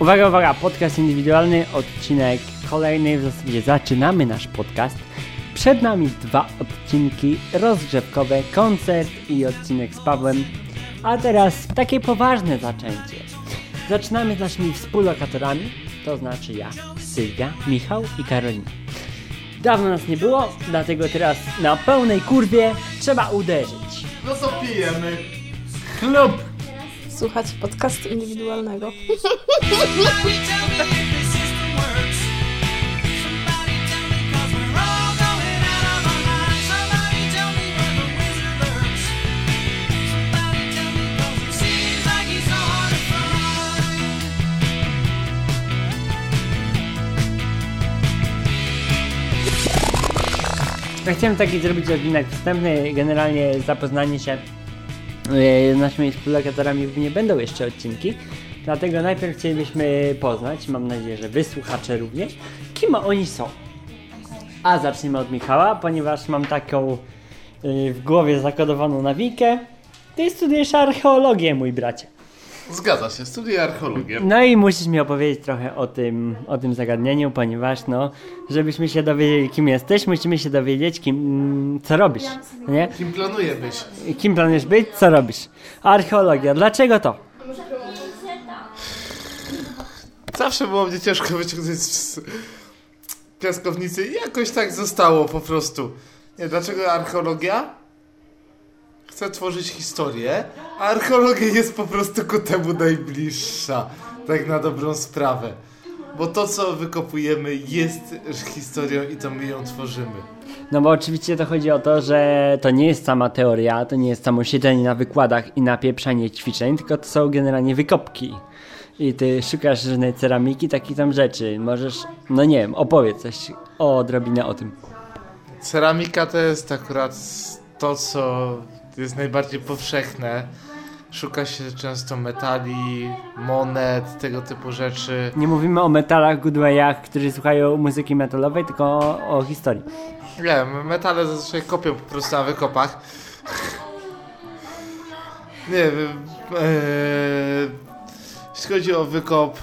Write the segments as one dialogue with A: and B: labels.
A: Uwaga, uwaga, podcast indywidualny, odcinek kolejny, w zasadzie zaczynamy nasz podcast. Przed nami dwa odcinki rozgrzewkowe, koncert i odcinek z Pawłem. A teraz takie poważne zaczęcie. Zaczynamy z naszymi współlokatorami, to znaczy ja, Sylwia, Michał i Karolina. Dawno nas nie było, dlatego teraz na pełnej kurwie trzeba uderzyć.
B: No co pijemy?
A: Klub!
C: Słuchać podcastu indywidualnego.
A: Chciałem taki zrobić odcinek wstępny, generalnie zapoznanie się naszymi współlokatorami nie będą jeszcze odcinki. Dlatego najpierw chcielibyśmy poznać, mam nadzieję, że wy słuchacze również, kim oni są. A zaczniemy od Michała, ponieważ mam taką e, w głowie zakodowaną nawikę. Ty studujesz archeologię, mój bracie.
B: Zgadza się, studiuję archeologię.
A: No i musisz mi opowiedzieć trochę o tym, o tym zagadnieniu, ponieważ no, żebyśmy się dowiedzieli kim jesteś, musimy się dowiedzieć kim, co robisz, nie?
B: Kim planuję być?
A: Kim planujesz być, co robisz? Archeologia, dlaczego to?
B: Zawsze było mnie ciężko wyciągnąć z piaskownicy i jakoś tak zostało po prostu. Nie, dlaczego archeologia? Chcę tworzyć historię, a archeologia jest po prostu ku temu najbliższa. Tak na dobrą sprawę. Bo to, co wykopujemy, jest historią i to my ją tworzymy.
A: No bo oczywiście to chodzi o to, że to nie jest sama teoria, to nie jest samo siedzenie na wykładach i napieprzanie ćwiczeń, tylko to są generalnie wykopki. I ty szukasz różnej ceramiki, takich tam rzeczy. Możesz, no nie wiem, opowiedz coś o odrobinę o tym.
B: Ceramika to jest akurat to, co jest najbardziej powszechne. Szuka się często metali, monet, tego typu rzeczy.
A: Nie mówimy o metalach, goodwayach, którzy słuchają muzyki metalowej, tylko o, o historii.
B: Nie, metale zazwyczaj kopią po prostu na wykopach. Nie wiem. Ee, jeśli chodzi o wykop,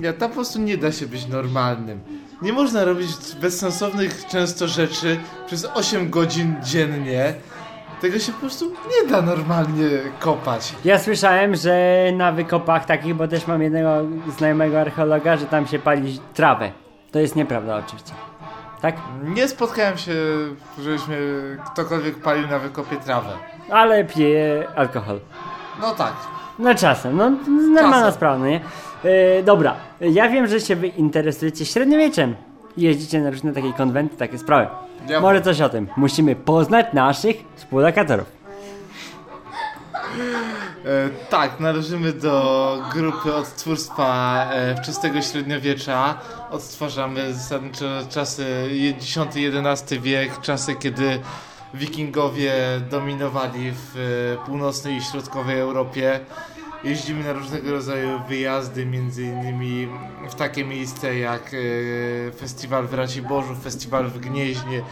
B: nie, tam po prostu nie da się być normalnym. Nie można robić bezsensownych często rzeczy przez 8 godzin dziennie. Tego się po prostu nie da normalnie kopać.
A: Ja słyszałem, że na wykopach takich, bo też mam jednego znajomego archeologa, że tam się pali trawę. To jest nieprawda oczywiście. Tak?
B: Nie spotkałem się, żebyśmy ktokolwiek palił na wykopie trawę.
A: Ale pije alkohol.
B: No tak.
A: No czasem, no normalna
B: Czasem.
A: sprawa, no nie? Yy, dobra, ja wiem, że się wy interesujecie średniowieczem. Jeździcie na różne takie konwenty, takie sprawy.
B: Ja-
A: Może coś o tym. Musimy poznać naszych współlokatorów.
B: E, tak, należymy do grupy odtwórstwa e, wczesnego średniowiecza. Odtwarzamy zasadniczo czasy X-XI wiek, czasy kiedy wikingowie dominowali w e, północnej i środkowej Europie. Jeździmy na różnego rodzaju wyjazdy, między innymi w takie miejsca jak e, Festiwal w Raciborzu, Festiwal w Gnieźnie,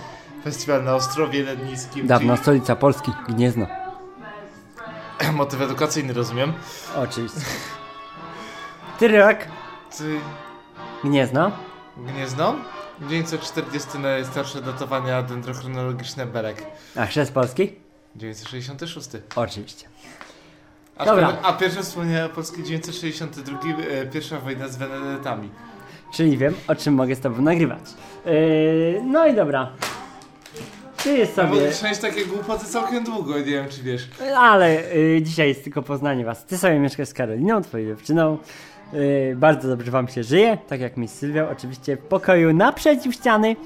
B: Festiwal na Ostrowie Lednickim.
A: Dawna stolica Polski, Gniezno.
B: Motyw edukacyjny, rozumiem.
A: Oczywiście. Który rok?
B: Ty...
A: Gniezno.
B: Gniezno? 940 najstarsze datowania dendrochronologiczne Berek.
A: A chrzest Polski?
B: 966.
A: Oczywiście.
B: A,
A: Dobra.
B: a pierwsze wspomnienia Polski 962, e, pierwsza wojna z Wenedetami.
A: Czyli wiem, o czym mogę z tobą nagrywać. Yy, no i dobra. Ty jest
B: No bo
A: sobie...
B: trzeba takie głupoty całkiem długo, nie wiem czy wiesz.
A: Ale y, dzisiaj jest tylko poznanie was. Ty sobie mieszkasz z Karoliną, twoją dziewczyną. Y, bardzo dobrze wam się żyje, tak jak mi z Sylwią, oczywiście w pokoju naprzeciw ściany.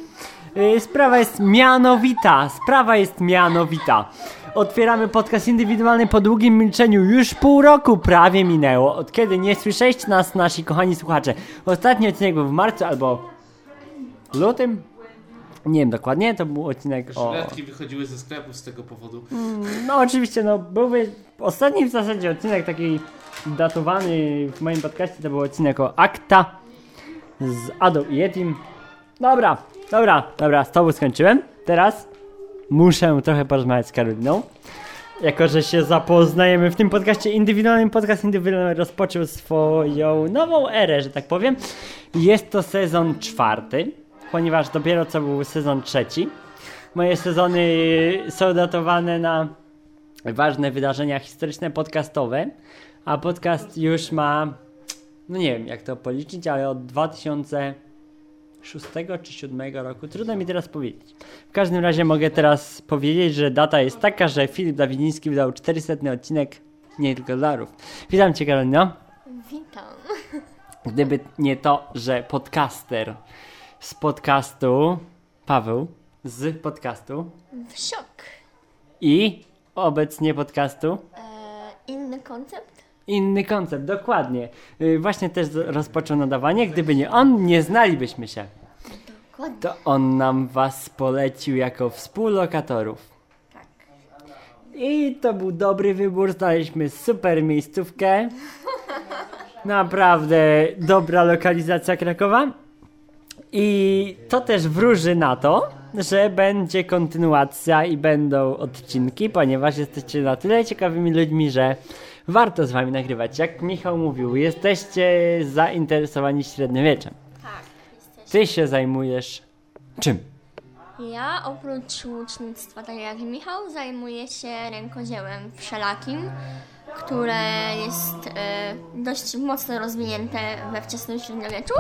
A: Y, sprawa jest mianowita, sprawa jest mianowita. Otwieramy podcast indywidualny po długim milczeniu. Już pół roku prawie minęło, od kiedy nie słyszeliście nas, nasi kochani słuchacze. Ostatni odcinek był w marcu albo lutym. Nie wiem dokładnie, to był odcinek o...
B: Żyletki wychodziły ze sklepów z tego powodu.
A: No oczywiście, no byłby ostatni w zasadzie odcinek taki datowany w moim podcaście to był odcinek o Akta z Adą i Yetim. Dobra, dobra, dobra, z tobą skończyłem. Teraz muszę trochę porozmawiać z Karoliną. jako że się zapoznajemy w tym podcaście indywidualnym, podcast indywidualny rozpoczął swoją nową erę, że tak powiem. Jest to sezon czwarty, ponieważ dopiero co był sezon trzeci. Moje sezony są datowane na ważne wydarzenia historyczne podcastowe, a podcast już ma, no nie wiem jak to policzyć, ale od 2006 czy 2007 roku, trudno mi teraz powiedzieć. W każdym razie mogę teraz powiedzieć, że data jest taka, że Filip Dawidziński wydał 400 odcinek nie tylko darów. Witam Cię Karolino.
D: Witam.
A: Gdyby nie to, że podcaster z podcastu, Paweł z podcastu
D: W szok.
A: i obecnie podcastu
D: E, inny koncept?
A: Inny koncept, dokładnie. Yy, właśnie też rozpoczął nadawanie. Gdyby nie on, nie znalibyśmy się.
D: Dokładnie.
A: To on nam was polecił jako współlokatorów.
D: Tak.
A: I to był dobry wybór. Znaleźliśmy super miejscówkę. Naprawdę dobra lokalizacja Krakowa. I to też wróży na to, że będzie kontynuacja i będą odcinki, ponieważ jesteście na tyle ciekawymi ludźmi, że warto z wami nagrywać. Jak Michał mówił, jesteście zainteresowani średniowieczem.
D: Tak, jesteś.
A: Ty się zajmujesz czym?
D: Ja oprócz łucznictwa, tak jak Michał, zajmuję się rękodziełem wszelakim, które jest e, dość mocno rozwinięte we wczesnym średniowieczu.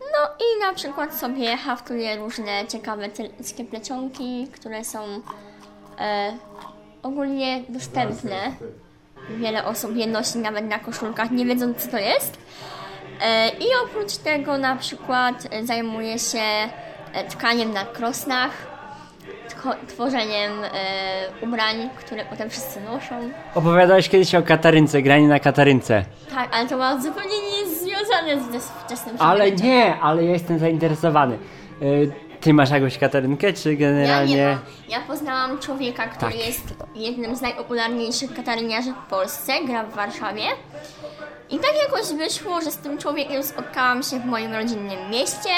D: No i na przykład sobie haftuję różne ciekawe tylskie plecionki, które są e, ogólnie dostępne. Wiele osób je nosi nawet na koszulkach, nie wiedząc co to jest. E, I oprócz tego na przykład e, zajmuję się e, tkaniem na krosnach, tworzeniem ubrań, które potem wszyscy noszą.
A: Opowiadałeś kiedyś o Katarynce, granie na Katarynce.
D: Tak, ale to ma zupełnie nie związane z wczesnym
A: Ale nie, ale ja jestem zainteresowany. Ty masz jakąś Katarynkę, czy
D: Ja
A: generalnie...
D: nie mam. Ja poznałam człowieka, który
A: Tak.
D: jest jednym z najpopularniejszych kataryniarzy w Polsce, gra w Warszawie. I tak jakoś wyszło, że z tym człowiekiem spotkałam się w moim rodzinnym mieście.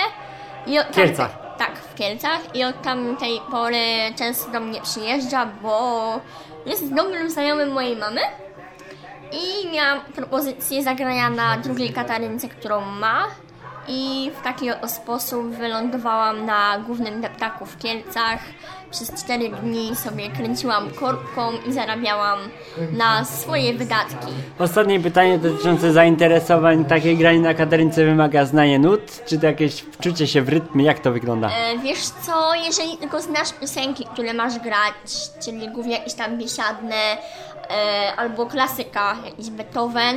D: I od
A: Kielcach.
D: tak, w Kielcach. I od tamtej pory często do mnie przyjeżdża, bo jest dobrym znajomym mojej mamy. I miałam propozycję zagrania na drugiej katarynce, którą ma. I w taki oto sposób wylądowałam na głównym deptaku w Kielcach. Przez 4 dni sobie kręciłam korbką i zarabiałam na swoje wydatki.
A: Ostatnie pytanie dotyczące zainteresowań. Takie granie na Katarynce wymaga znania nut, czy to jakieś wczucie się w rytm? Jak to wygląda?
D: E, wiesz co, jeżeli tylko znasz piosenki, które masz grać, czyli głównie jakieś tam biesiadne e, albo klasyka, jakiś Beethoven,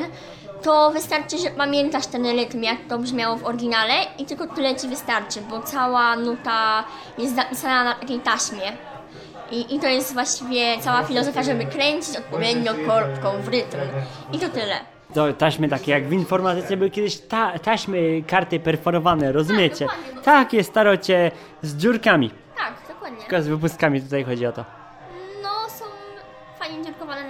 D: to wystarczy, że pamiętasz ten rytm, jak to brzmiało w oryginale i tylko tyle ci wystarczy, bo cała nuta jest zapisana na takiej taśmie. I, I to jest właściwie cała filozofia, żeby kręcić odpowiednio korbką w rytm. I to tyle.
A: To taśmy takie jak w informatyce były kiedyś ta, taśmy, karty perforowane, rozumiecie?
D: Tak, dokładnie.
A: Takie starocie z dziurkami.
D: Tak, dokładnie.
A: Tylko z wypustkami tutaj chodzi o to.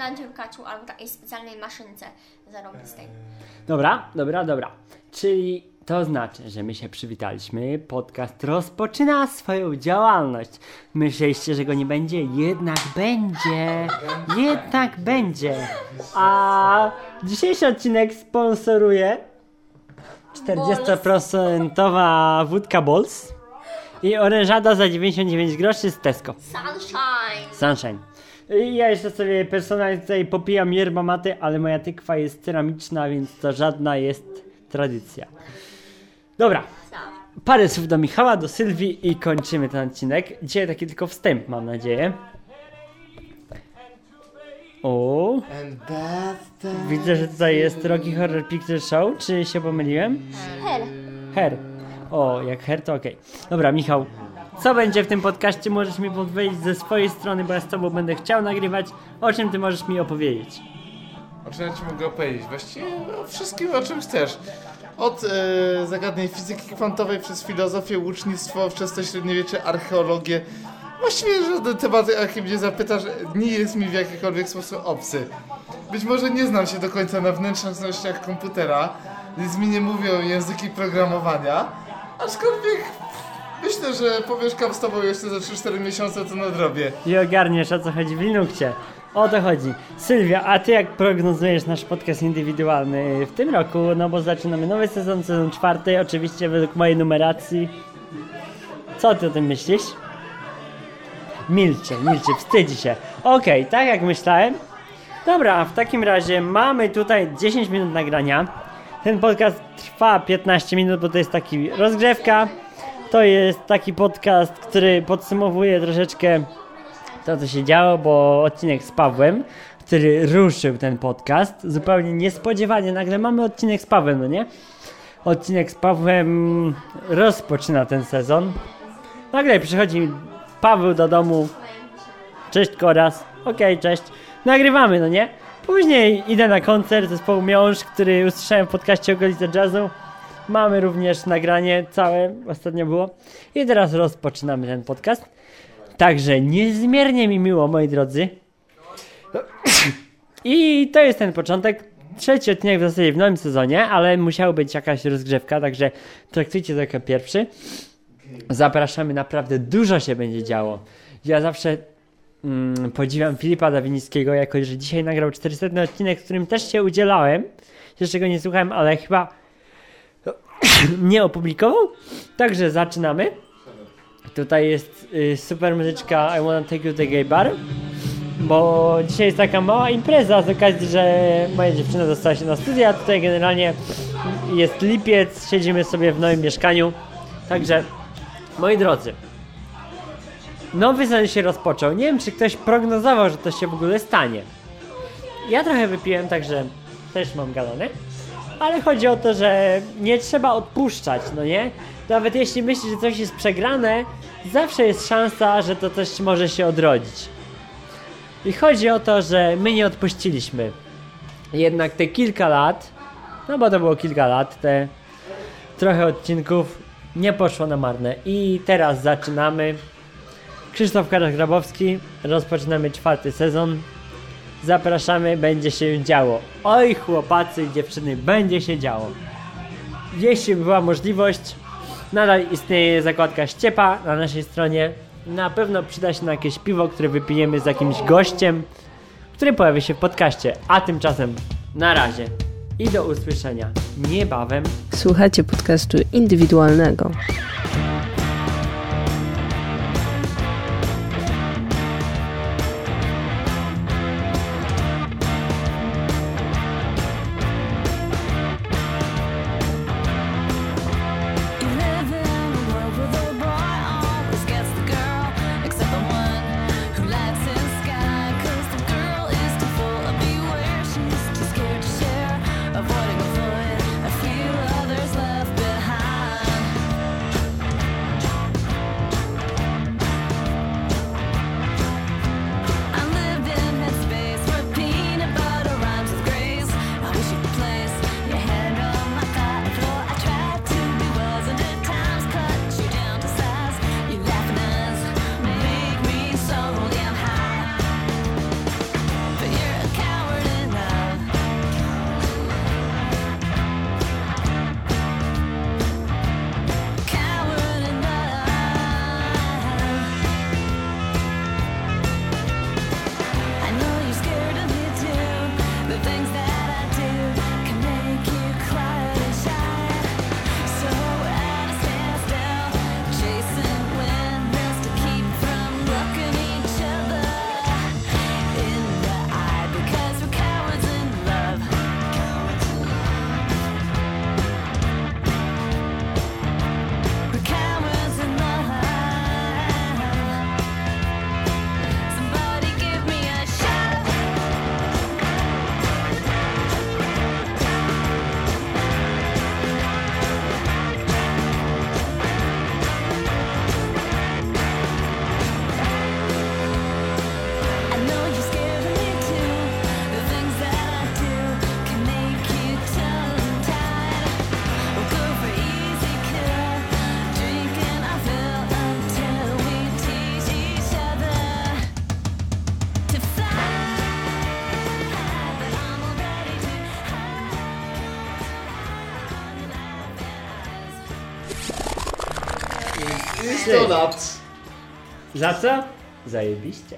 D: Na dziurkaczu albo takiej specjalnej maszynce zarobistej.
A: Dobra, dobra, dobra. Czyli to znaczy, że my się przywitaliśmy, podcast rozpoczyna swoją działalność. Myśleliście, że go nie będzie? Jednak będzie. Jednak będzie. A dzisiejszy odcinek sponsoruje 40% wódka Bols i orężada za 99 groszy z Tesco.
D: Sunshine!
A: Sunshine. I Ja jeszcze sobie personalnie tutaj popijam yerba mate, ale moja tykwa jest ceramiczna, więc to żadna jest tradycja. Dobra, parę słów do Michała, do Sylwii i kończymy ten odcinek. Dzisiaj taki tylko wstęp, mam nadzieję. O, widzę, że tutaj jest Rocky Horror Picture Show. Czy się pomyliłem?
D: Her.
A: Her. O, jak her to okej. Dobra, Michał, co będzie w tym podcaście? Możesz mi powiedzieć ze swojej strony, bo ja z tobą będę chciał nagrywać. O czym ty możesz mi opowiedzieć?
B: O czym ja ci mogę opowiedzieć? Właściwie o wszystkim, o czym chcesz. Od e, zagadnień fizyki kwantowej przez filozofię, łucznictwo, wczesne średniowiecze, archeologię. Właściwie żaden temat, jaki mnie zapytasz, nie jest mi w jakikolwiek sposób obcy. Być może nie znam się do końca na wnętrznościach komputera, więc mi nie mówią języki programowania, aczkolwiek myślę, że pomieszkam z tobą jeszcze za 3-4 miesiące, to nadrobię.
A: I ogarniesz o co chodzi w Linuxie. O to chodzi. Sylwia, a ty jak prognozujesz nasz podcast indywidualny w tym roku? No bo zaczynamy nowy sezon, sezon czwarty, oczywiście według mojej numeracji. Co ty o tym myślisz? Milczy, milczy, wstydzi się. Okej, tak jak myślałem. Dobra, w takim razie mamy tutaj 10 minut nagrania. Ten podcast trwa 15 minut, bo to jest taki rozgrzewka. To jest taki podcast, który podsumowuje troszeczkę to, co się działo, bo odcinek z Pawłem, który ruszył ten podcast, zupełnie niespodziewanie, nagle mamy odcinek z Pawłem, no nie? Odcinek z Pawłem rozpoczyna ten sezon. Nagle przychodzi Paweł do domu. Cześć Koraz. Okej, cześć. Nagrywamy, no nie? Później idę na koncert zespołu Miąższ, który usłyszałem w podcaście Okolice Jazzu. Mamy również nagranie całe, ostatnio było. I teraz rozpoczynamy ten podcast. Także niezmiernie mi miło, moi drodzy. I to jest ten początek. Trzeci odcinek w zasadzie w nowym sezonie, ale musiała być jakaś rozgrzewka, także traktujcie to jako pierwszy. Zapraszamy, naprawdę dużo się będzie działo. Ja zawsze mm, podziwiam Filipa Dawinickiego, jako że dzisiaj nagrał 400 odcinek, w którym też się udzielałem. Jeszcze go nie słuchałem, ale chyba nie opublikował. Także zaczynamy. Tutaj jest y, super muzyczka I Wanna Take You to the Gay Bar. Bo dzisiaj jest taka mała impreza z okazji, że moja dziewczyna dostała się na studia. Tutaj generalnie jest lipiec, siedzimy sobie w nowym mieszkaniu. Także, moi drodzy, nowy sezon się rozpoczął. Nie wiem, czy ktoś prognozował, że to się w ogóle stanie. Ja trochę wypiłem, także też mam galony. Ale chodzi o to, że nie trzeba odpuszczać, no nie? Nawet jeśli myślisz, że coś jest przegrane, zawsze jest szansa, że to coś może się odrodzić. I chodzi o to, że my nie odpuściliśmy. Jednak te kilka lat, no bo to było kilka lat, te trochę odcinków nie poszło na marne. I teraz zaczynamy. Krzysztof Karasz-Grabowski, rozpoczynamy czwarty sezon. Zapraszamy, będzie się działo. Oj, chłopacy i dziewczyny, będzie się działo. Jeśli była możliwość, nadal istnieje zakładka ściepa na naszej stronie. Na pewno przyda się na jakieś piwo, które wypijemy z jakimś gościem, który pojawi się w podcaście. A tymczasem na razie i do usłyszenia niebawem.
C: Słuchacie podcastu indywidualnego.
A: Za co? Zajebiście.